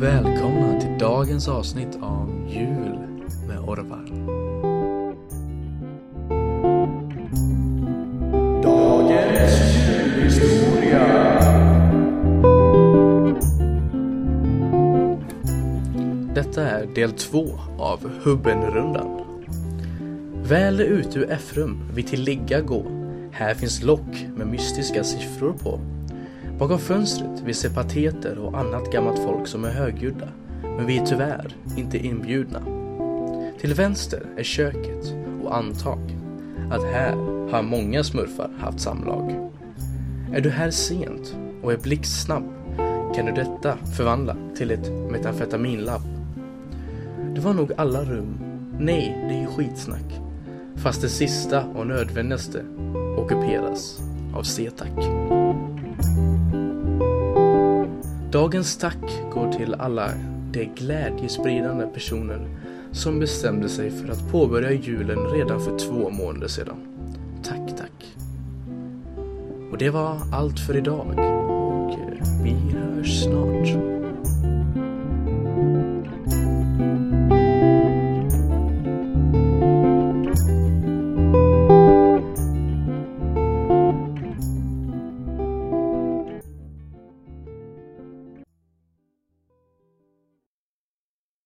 välkomna till dagens avsnitt av Jul med Orvar. Dagens julhistoria. Detta är del två av Hubbenrundan. Väl ute ur F-rum vi till ligga gå. Här finns lock med mystiska siffror på. Bakom fönstret vi ser pateter och annat gammalt folk som är högljudda. Men vi är tyvärr inte inbjudna. Till vänster är köket och antag att här har många smurfar haft samlag. Är du här sent och är blixtsnabb kan du detta förvandla till ett metamfetaminlabb. Det var nog alla rum. Nej, det är ju skitsnack. Fast det sista och nödvändigaste ockuperas av C-tack. Dagens tack går till alla de glädjespridande personer som bestämde sig för att påbörja julen redan för två månader sedan. Tack, tack. Och det var allt för idag och vi hörs snart.